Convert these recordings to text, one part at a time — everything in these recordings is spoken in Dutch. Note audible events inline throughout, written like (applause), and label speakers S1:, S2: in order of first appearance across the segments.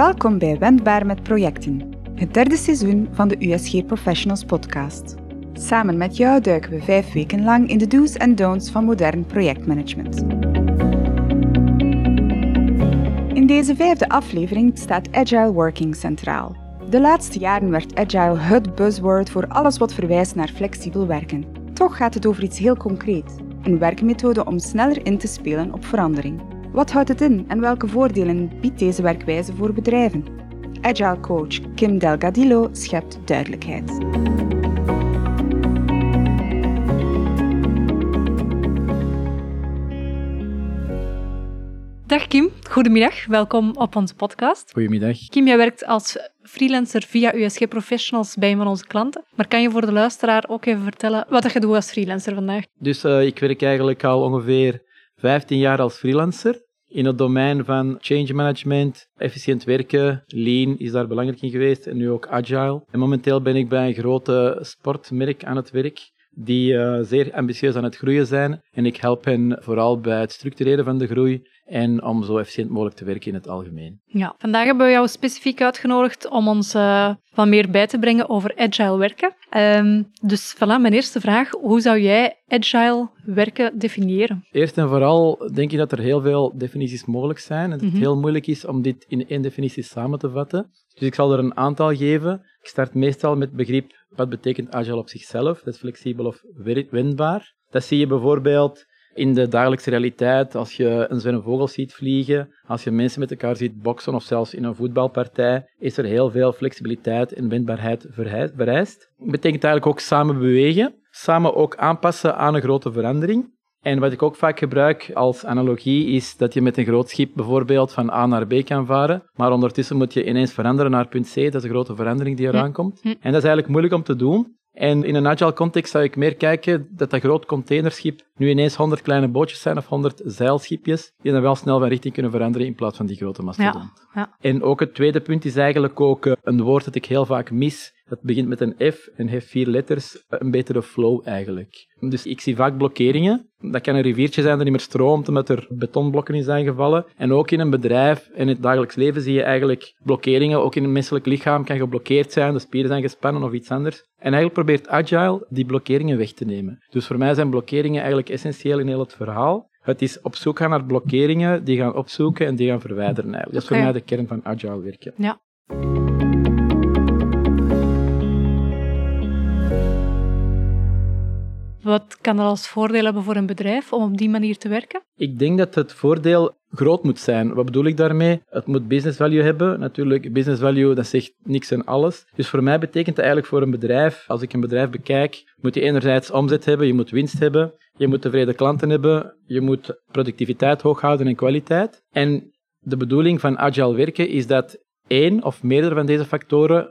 S1: Welkom bij Wendbaar met Projecten, het derde seizoen van de USG Professionals podcast. Samen met jou duiken we vijf weken lang in de do's en don'ts van modern projectmanagement. In deze vijfde aflevering staat Agile Working centraal. De laatste jaren werd Agile het buzzword voor alles wat verwijst naar flexibel werken. Toch gaat het over iets heel concreet: een werkmethode om sneller in te spelen op verandering. Wat houdt het in en welke voordelen biedt deze werkwijze voor bedrijven? Agile coach Kim Delgadillo schept duidelijkheid.
S2: Dag Kim, goedemiddag. Welkom op onze podcast.
S3: Goedemiddag.
S2: Kim, jij werkt als freelancer via USG Professionals bij een van onze klanten. Maar kan je voor de luisteraar ook even vertellen wat je doet als freelancer vandaag?
S3: Dus uh, ik werk eigenlijk al ongeveer 15 jaar als freelancer in het domein van change management, efficiënt werken, lean is daar belangrijk in geweest en nu ook agile. En momenteel ben ik bij een grote sportmerk aan het werk die uh, zeer ambitieus aan het groeien zijn. En ik help hen vooral bij het structureren van de groei en om zo efficiënt mogelijk te werken in het algemeen.
S2: Ja, vandaag hebben we jou specifiek uitgenodigd om ons uh, wat meer bij te brengen over agile werken. Um, dus voilà, mijn eerste vraag. Hoe zou jij agile werken definiëren?
S3: Eerst en vooral denk ik dat er heel veel definities mogelijk zijn en dat het mm -hmm. heel moeilijk is om dit in één definitie samen te vatten. Dus ik zal er een aantal geven. Ik start meestal met het begrip wat betekent agile op zichzelf. Dat is flexibel of wendbaar. Dat zie je bijvoorbeeld in de dagelijkse realiteit, als je een zwarte vogel ziet vliegen, als je mensen met elkaar ziet boksen of zelfs in een voetbalpartij, is er heel veel flexibiliteit en wendbaarheid vereist. Dat betekent eigenlijk ook samen bewegen, samen ook aanpassen aan een grote verandering. En wat ik ook vaak gebruik als analogie is dat je met een groot schip bijvoorbeeld van A naar B kan varen, maar ondertussen moet je ineens veranderen naar punt C, dat is een grote verandering die eraan komt. En dat is eigenlijk moeilijk om te doen. En in een agile context zou ik meer kijken dat dat groot containerschip nu ineens 100 kleine bootjes zijn of 100 zeilschipjes, die dan wel snel van richting kunnen veranderen in plaats van die grote mastodont.
S2: Ja, ja.
S3: En ook het tweede punt is eigenlijk ook een woord dat ik heel vaak mis. Dat begint met een F en heeft vier letters, een betere flow eigenlijk. Dus ik zie vaak blokkeringen. Dat kan een riviertje zijn dat niet meer stroomt omdat er betonblokken in zijn gevallen. En ook in een bedrijf en in het dagelijks leven zie je eigenlijk blokkeringen. Ook in een menselijk lichaam kan geblokkeerd zijn, de spieren zijn gespannen of iets anders. En eigenlijk probeert Agile die blokkeringen weg te nemen. Dus voor mij zijn blokkeringen eigenlijk essentieel in heel het verhaal. Het is op zoek gaan naar blokkeringen, die gaan opzoeken en die gaan verwijderen eigenlijk. Dat is voor mij de kern van Agile werken.
S2: Ja. Wat kan er als voordeel hebben voor een bedrijf om op die manier te werken?
S3: Ik denk dat het voordeel groot moet zijn. Wat bedoel ik daarmee? Het moet business value hebben. Natuurlijk, business value, dat zegt niks en alles. Dus voor mij betekent dat eigenlijk voor een bedrijf, als ik een bedrijf bekijk, moet je enerzijds omzet hebben, je moet winst hebben, je moet tevreden klanten hebben, je moet productiviteit hoog houden en kwaliteit. En de bedoeling van agile werken is dat één of meerdere van deze factoren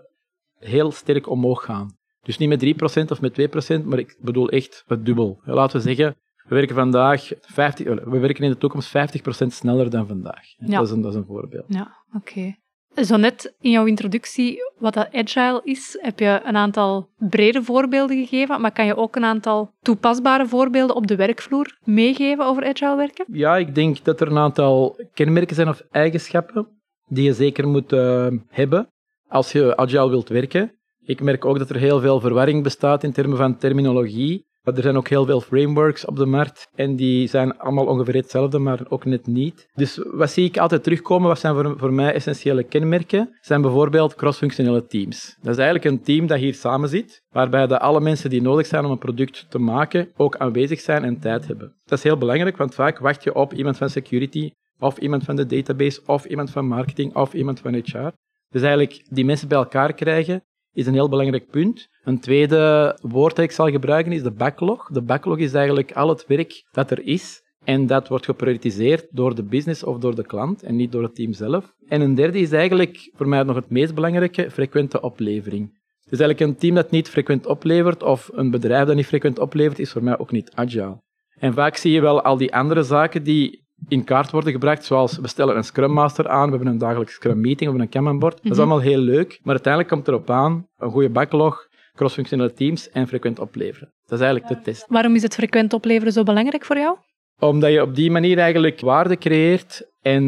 S3: heel sterk omhoog gaan. Dus niet met 3% of met 2%, maar ik bedoel echt het dubbel. Laten we zeggen, we werken vandaag 50, we werken in de toekomst 50% sneller dan vandaag.
S2: Ja.
S3: Dat, is een, dat is een voorbeeld.
S2: Ja, oké. Zo net in jouw introductie wat dat agile is, heb je een aantal brede voorbeelden gegeven, maar kan je ook een aantal toepasbare voorbeelden op de werkvloer meegeven over agile werken?
S3: Ja, ik denk dat er een aantal kenmerken zijn of eigenschappen die je zeker moet uh, hebben als je agile wilt werken. Ik merk ook dat er heel veel verwarring bestaat in termen van terminologie. Er zijn ook heel veel frameworks op de markt en die zijn allemaal ongeveer hetzelfde, maar ook net niet. Dus wat zie ik altijd terugkomen, wat zijn voor, voor mij essentiële kenmerken, zijn bijvoorbeeld crossfunctionele teams. Dat is eigenlijk een team dat hier samen zit, waarbij de alle mensen die nodig zijn om een product te maken ook aanwezig zijn en tijd hebben. Dat is heel belangrijk, want vaak wacht je op iemand van security, of iemand van de database, of iemand van marketing, of iemand van HR. Dus eigenlijk die mensen bij elkaar krijgen, is een heel belangrijk punt. Een tweede woord dat ik zal gebruiken is de backlog. De backlog is eigenlijk al het werk dat er is en dat wordt geprioritiseerd door de business of door de klant en niet door het team zelf. En een derde is eigenlijk voor mij nog het meest belangrijke, frequente oplevering. Dus eigenlijk een team dat niet frequent oplevert of een bedrijf dat niet frequent oplevert, is voor mij ook niet agile. En vaak zie je wel al die andere zaken die in kaart worden gebracht, zoals we stellen een Scrum Master aan, we hebben een dagelijks Scrum Meeting, we hebben een Kanban-bord. Dat is
S2: Mhm.
S3: allemaal heel leuk, maar uiteindelijk komt het erop aan, een goede backlog, crossfunctionele teams en frequent opleveren. Dat is eigenlijk de test.
S2: Waarom is het frequent opleveren zo belangrijk voor jou?
S3: Omdat je op die manier eigenlijk waarde creëert en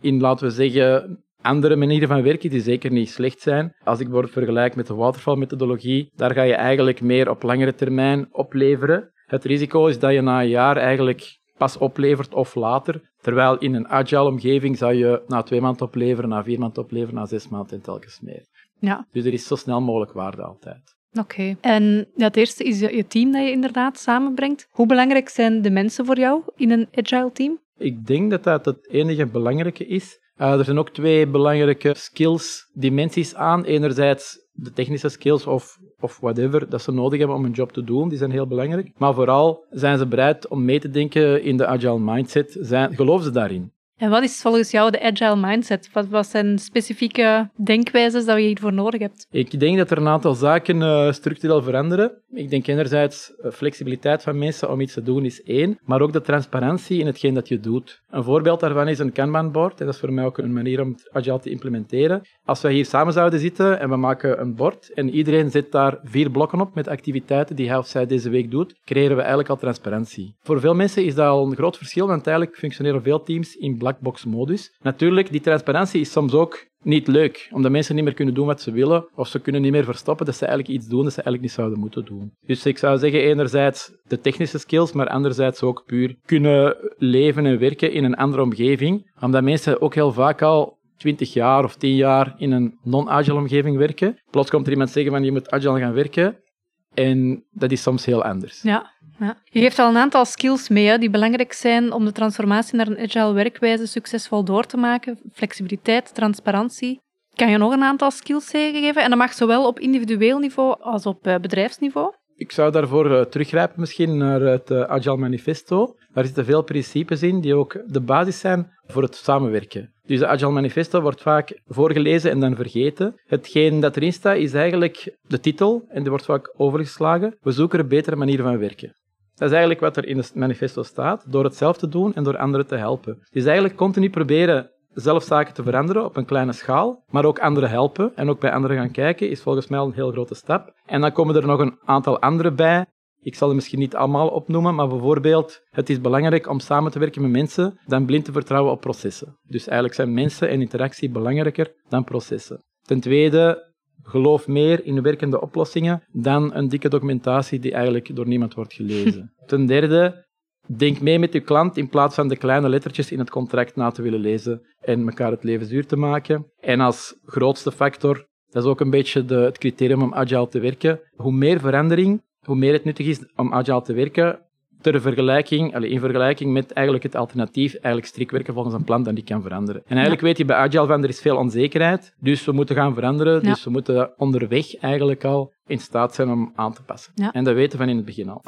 S3: in, laten we zeggen, andere manieren van werken die zeker niet slecht zijn. Als ik bijvoorbeeld vergelijk met de watervalmethodologie, daar ga je eigenlijk meer op langere termijn opleveren. Het risico is dat je na een jaar eigenlijk pas oplevert of later. Terwijl in een agile omgeving zou je na twee maanden opleveren, na vier maanden opleveren, na zes maanden en telkens meer.
S2: Ja.
S3: Dus er is zo snel mogelijk waarde altijd.
S2: Oké. En ja, het eerste is je, je team dat je inderdaad samenbrengt. Hoe belangrijk zijn de mensen voor jou in een agile team?
S3: Ik denk dat dat het enige belangrijke is. Uh, er zijn ook twee belangrijke skills, dimensies aan. Enerzijds de technische skills of, of whatever dat ze nodig hebben om hun job te doen, die zijn heel belangrijk. Maar vooral zijn ze bereid om mee te denken in de agile mindset. Zijn, geloven ze daarin?
S2: En wat is volgens jou de agile mindset? Wat, zijn specifieke denkwijzes dat je hiervoor nodig hebt?
S3: Ik denk dat er een aantal zaken uh, structureel veranderen. Ik denk enerzijds uh, flexibiliteit van mensen om iets te doen is één, maar ook de transparantie in hetgeen dat je doet. Een voorbeeld daarvan is een Kanban-bord. En dat is voor mij ook een manier om agile te implementeren. Als wij hier samen zouden zitten en we maken een bord en iedereen zet daar vier blokken op met activiteiten die hij of zij deze week doet, creëren we eigenlijk al transparantie. Voor veel mensen is dat al een groot verschil, want eigenlijk functioneren veel teams in blackbox-modus. Natuurlijk, die transparantie is soms ook niet leuk, omdat mensen niet meer kunnen doen wat ze willen, of ze kunnen niet meer verstoppen dat ze eigenlijk iets doen dat ze eigenlijk niet zouden moeten doen. Dus ik zou zeggen, enerzijds de technische skills, maar anderzijds ook puur kunnen leven en werken in een andere omgeving, omdat mensen ook heel vaak al 20 jaar of 10 jaar in een non-agile omgeving werken. Plots komt er iemand zeggen van je moet agile gaan werken. En dat is soms heel anders.
S2: Ja, ja. Je geeft al een aantal skills mee hè, die belangrijk zijn om de transformatie naar een agile werkwijze succesvol door te maken. Flexibiliteit, transparantie. Kan je nog een aantal skills geven? En dat mag zowel op individueel niveau als op uh, bedrijfsniveau.
S3: Ik zou daarvoor uh, teruggrijpen misschien naar het uh, Agile Manifesto. Daar zitten veel principes in die ook de basis zijn voor het samenwerken. Dus de Agile Manifesto wordt vaak voorgelezen en dan vergeten. Hetgeen dat erin staat is eigenlijk de titel en die wordt vaak overgeslagen. We zoeken een betere manier van werken. Dat is eigenlijk wat er in het manifesto staat, door het zelf te doen en door anderen te helpen. Dus eigenlijk continu proberen zelf zaken te veranderen op een kleine schaal, maar ook anderen helpen en ook bij anderen gaan kijken, is volgens mij al een heel grote stap. En dan komen er nog een aantal andere bij. Ik zal er misschien niet allemaal opnoemen, maar bijvoorbeeld, het is belangrijk om samen te werken met mensen dan blind te vertrouwen op processen. Dus eigenlijk zijn mensen en interactie belangrijker dan processen. Ten tweede, geloof meer in werkende oplossingen dan een dikke documentatie die eigenlijk door niemand wordt gelezen. (laughs) Ten derde, denk mee met je klant in plaats van de kleine lettertjes in het contract na te willen lezen en elkaar het leven zuur te maken. En als grootste factor, dat is ook een beetje de, het criterium om agile te werken, hoe meer verandering, hoe meer het nuttig is om agile te werken, ter vergelijking, allez, in vergelijking met eigenlijk het alternatief, eigenlijk strikt werken volgens een plan dat die kan veranderen. En eigenlijk weet je bij agile van er is veel onzekerheid, dus we moeten gaan veranderen, dus we moeten onderweg eigenlijk al in staat zijn om aan te passen.
S2: Ja.
S3: En dat weten we van in het begin al.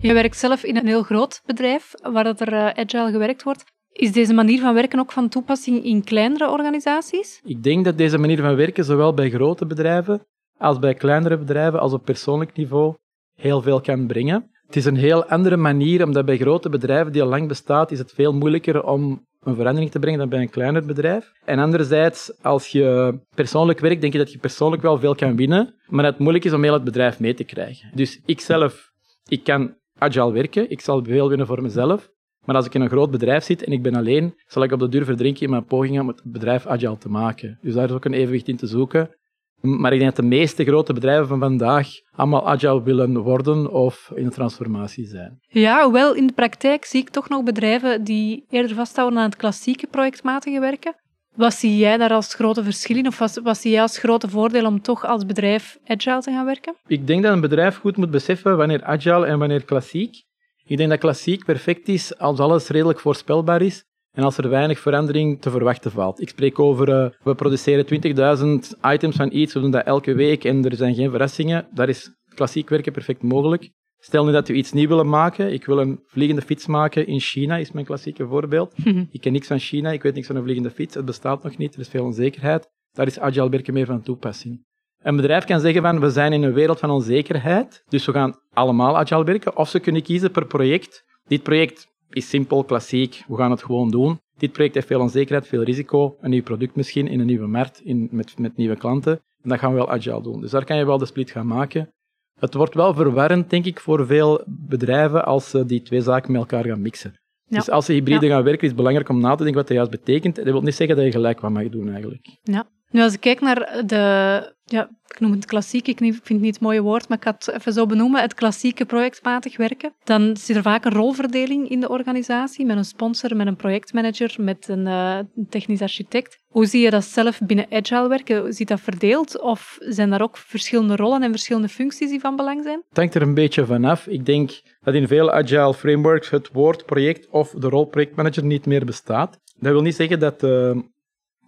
S2: Je werkt zelf in een heel groot bedrijf waar er uh, agile gewerkt wordt. Is deze manier van werken ook van toepassing in kleinere organisaties?
S3: Ik denk dat deze manier van werken zowel bij grote bedrijven als bij kleinere bedrijven als op persoonlijk niveau heel veel kan brengen. Het is een heel andere manier, omdat bij grote bedrijven die al lang bestaat, is het veel moeilijker om een verandering te brengen dan bij een kleiner bedrijf. En anderzijds, als je persoonlijk werkt, denk je dat je persoonlijk wel veel kan winnen, maar dat het moeilijk is om heel het bedrijf mee te krijgen. Dus ik zelf, ik kan agile werken, ik zal veel winnen voor mezelf, maar als ik in een groot bedrijf zit en ik ben alleen, zal ik op de duur verdrinken in mijn pogingen om het bedrijf agile te maken. Dus daar is ook een evenwicht in te zoeken. Maar ik denk dat de meeste grote bedrijven van vandaag allemaal agile willen worden of in een transformatie zijn.
S2: Ja, hoewel in de praktijk zie ik toch nog bedrijven die eerder vasthouden aan het klassieke projectmatige werken. Wat zie jij daar als grote verschil in? Of wat, zie jij als grote voordeel om toch als bedrijf agile te gaan werken?
S3: Ik denk dat een bedrijf goed moet beseffen wanneer agile en wanneer klassiek. Ik denk dat klassiek perfect is als alles redelijk voorspelbaar is en als er weinig verandering te verwachten valt. Ik spreek over, uh, we produceren 20.000 items van iets, we doen dat elke week en er zijn geen verrassingen. Daar is klassiek werken perfect mogelijk. Stel nu dat we iets nieuw willen maken. Ik wil een vliegende fiets maken in China, is mijn klassieke voorbeeld. Ik ken niks van China, ik weet niks van een vliegende fiets. Het bestaat nog niet, er is veel onzekerheid. Daar is agile werken meer van toepassing. Een bedrijf kan zeggen van, we zijn in een wereld van onzekerheid, dus we gaan allemaal agile werken. Of ze kunnen kiezen per project. Dit project is simpel, klassiek, we gaan het gewoon doen. Dit project heeft veel onzekerheid, veel risico, een nieuw product misschien in een nieuwe markt, in, met, met nieuwe klanten. En dat gaan we wel agile doen. Dus daar kan je wel de split gaan maken. Het wordt wel verwarrend, denk ik, voor veel bedrijven als ze die twee zaken met elkaar gaan mixen.
S2: Ja.
S3: Dus als ze hybride gaan werken, is het belangrijk om na te denken wat dat juist betekent. Dat wil niet zeggen dat je gelijk wat mag doen, eigenlijk.
S2: Ja. Nu, als ik kijk naar de, ja, ik noem het klassiek, ik vind het niet het mooie woord, maar ik ga het even zo benoemen, het klassieke projectmatig werken, dan zit er vaak een rolverdeling in de organisatie, met een sponsor, met een projectmanager, met een, uh, technisch architect. Hoe zie je dat zelf binnen agile werken? Ziet dat verdeeld of zijn daar ook verschillende rollen en verschillende functies die van belang zijn?
S3: Het hangt er een beetje vanaf. Ik denk dat in veel agile frameworks het woord project of de rol projectmanager niet meer bestaat. Dat wil niet zeggen dat uh,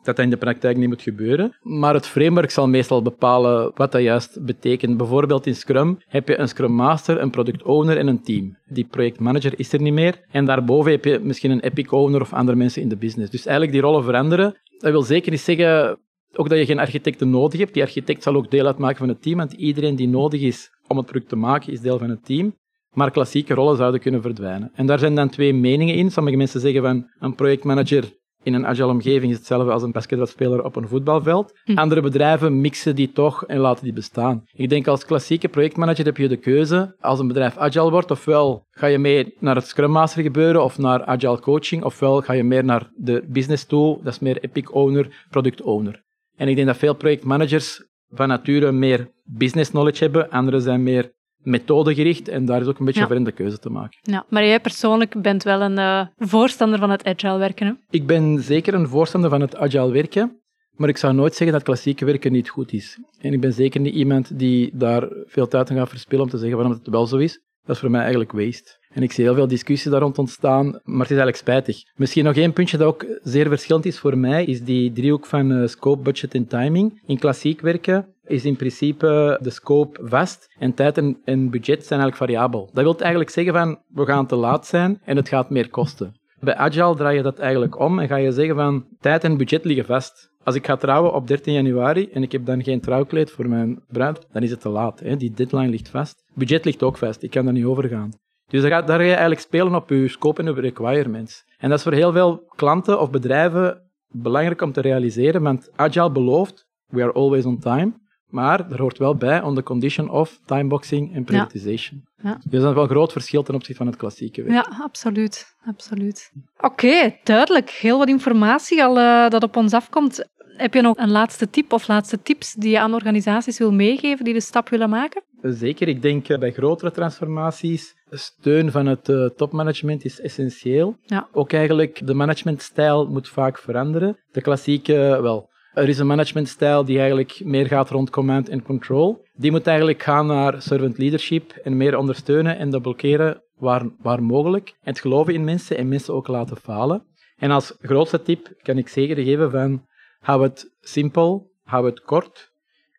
S3: dat dat in de praktijk niet moet gebeuren. Maar het framework zal meestal bepalen wat dat juist betekent. Bijvoorbeeld in Scrum heb je een Scrum Master, een Product Owner en een team. Die projectmanager is er niet meer. En daarboven heb je misschien een Epic Owner of andere mensen in de business. Dus eigenlijk die rollen veranderen. Dat wil zeker niet zeggen ook dat je geen architecten nodig hebt. Die architect zal ook deel uitmaken van het team, want iedereen die nodig is om het product te maken, is deel van het team. Maar klassieke rollen zouden kunnen verdwijnen. En daar zijn dan twee meningen in. Sommige mensen zeggen van een projectmanager in een agile omgeving is hetzelfde als een basketbalspeler op een voetbalveld. Hm. Andere bedrijven mixen die toch en laten die bestaan. Ik denk als klassieke projectmanager heb je de keuze, als een bedrijf agile wordt, ofwel ga je mee naar het Scrum Master gebeuren of naar agile coaching, ofwel ga je meer naar de business tool, dat is meer Epic Owner, Product Owner. En ik denk dat veel projectmanagers van nature meer business knowledge hebben, anderen zijn meer methodegericht en daar is ook een beetje ja. over in de keuze te maken.
S2: Ja, maar jij persoonlijk bent wel een uh, voorstander van het agile werken, hè?
S3: Ik ben zeker een voorstander van het agile werken, maar ik zou nooit zeggen dat klassieke werken niet goed is. En ik ben zeker niet iemand die daar veel tijd aan gaat verspillen om te zeggen waarom het wel zo is. Dat is voor mij eigenlijk waste. En ik zie heel veel discussie daar rond ontstaan, maar het is eigenlijk spijtig. Misschien nog één puntje dat ook zeer verschillend is voor mij, is die driehoek van uh, scope, budget en timing. In klassiek werken is in principe de scope vast en tijd en, budget zijn eigenlijk variabel. Dat wil eigenlijk zeggen van, we gaan te laat zijn en het gaat meer kosten. Bij Agile draai je dat eigenlijk om en ga je zeggen van, tijd en budget liggen vast. Als ik ga trouwen op 13 januari en ik heb dan geen trouwkleed voor mijn bruid, dan is het te laat. Hè? Die deadline ligt vast. Budget ligt ook vast, ik kan daar niet over gaan. Dus daar ga, je eigenlijk spelen op je scope en je requirements. En dat is voor heel veel klanten of bedrijven belangrijk om te realiseren, want Agile belooft, we are always on time, maar er hoort wel bij on the condition of timeboxing en prioritization. Ja. Ja. Dus dat is wel een groot verschil ten opzichte van het klassieke werk.
S2: Ja, absoluut. absoluut. Oké, duidelijk. Heel wat informatie al uh, dat op ons afkomt. Heb je nog een laatste tip of laatste tips die je aan organisaties wil meegeven die de stap willen maken?
S3: Zeker. Ik denk uh, bij grotere transformaties steun van het uh, topmanagement is essentieel. Ja. Ook eigenlijk de managementstijl moet vaak veranderen. De klassieke, wel, er is een managementstijl die eigenlijk meer gaat rond command and control. Die moet eigenlijk gaan naar servant leadership en meer ondersteunen en dat blokkeren waar, waar mogelijk. En het geloven in mensen en mensen ook laten falen. En als grootste tip kan ik zeker geven van hou het simpel, hou het kort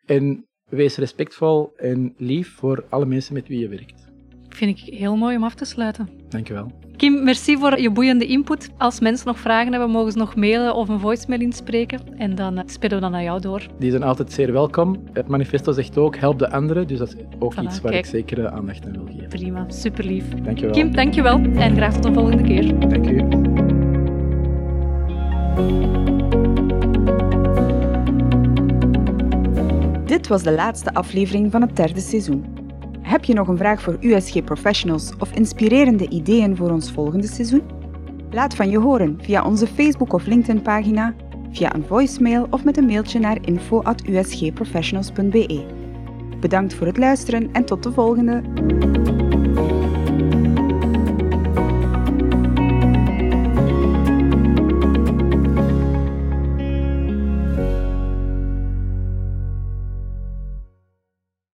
S3: en wees respectvol en lief voor alle mensen met wie je werkt.
S2: Vind ik heel mooi om af te sluiten.
S3: Dankjewel.
S2: Kim, merci voor je boeiende input. Als mensen nog vragen hebben, mogen ze nog mailen of een voicemail inspreken. En dan uh, spelen we dan naar jou door.
S3: Die zijn altijd zeer welkom. Het manifesto zegt ook, help de anderen. Dus dat is ook iets waar ik zeker uh, aandacht aan wil geven.
S2: Prima, super lief.
S3: Dankjewel.
S2: Kim, dankjewel. En graag tot de volgende keer.
S3: Dank u.
S1: Dit was de laatste aflevering van het derde seizoen. Heb je nog een vraag voor USG Professionals of inspirerende ideeën voor ons volgende seizoen? Laat van je horen via onze Facebook- of LinkedIn-pagina, via een voicemail of met een mailtje naar info.usgprofessionals.be. Bedankt voor het luisteren en tot de volgende!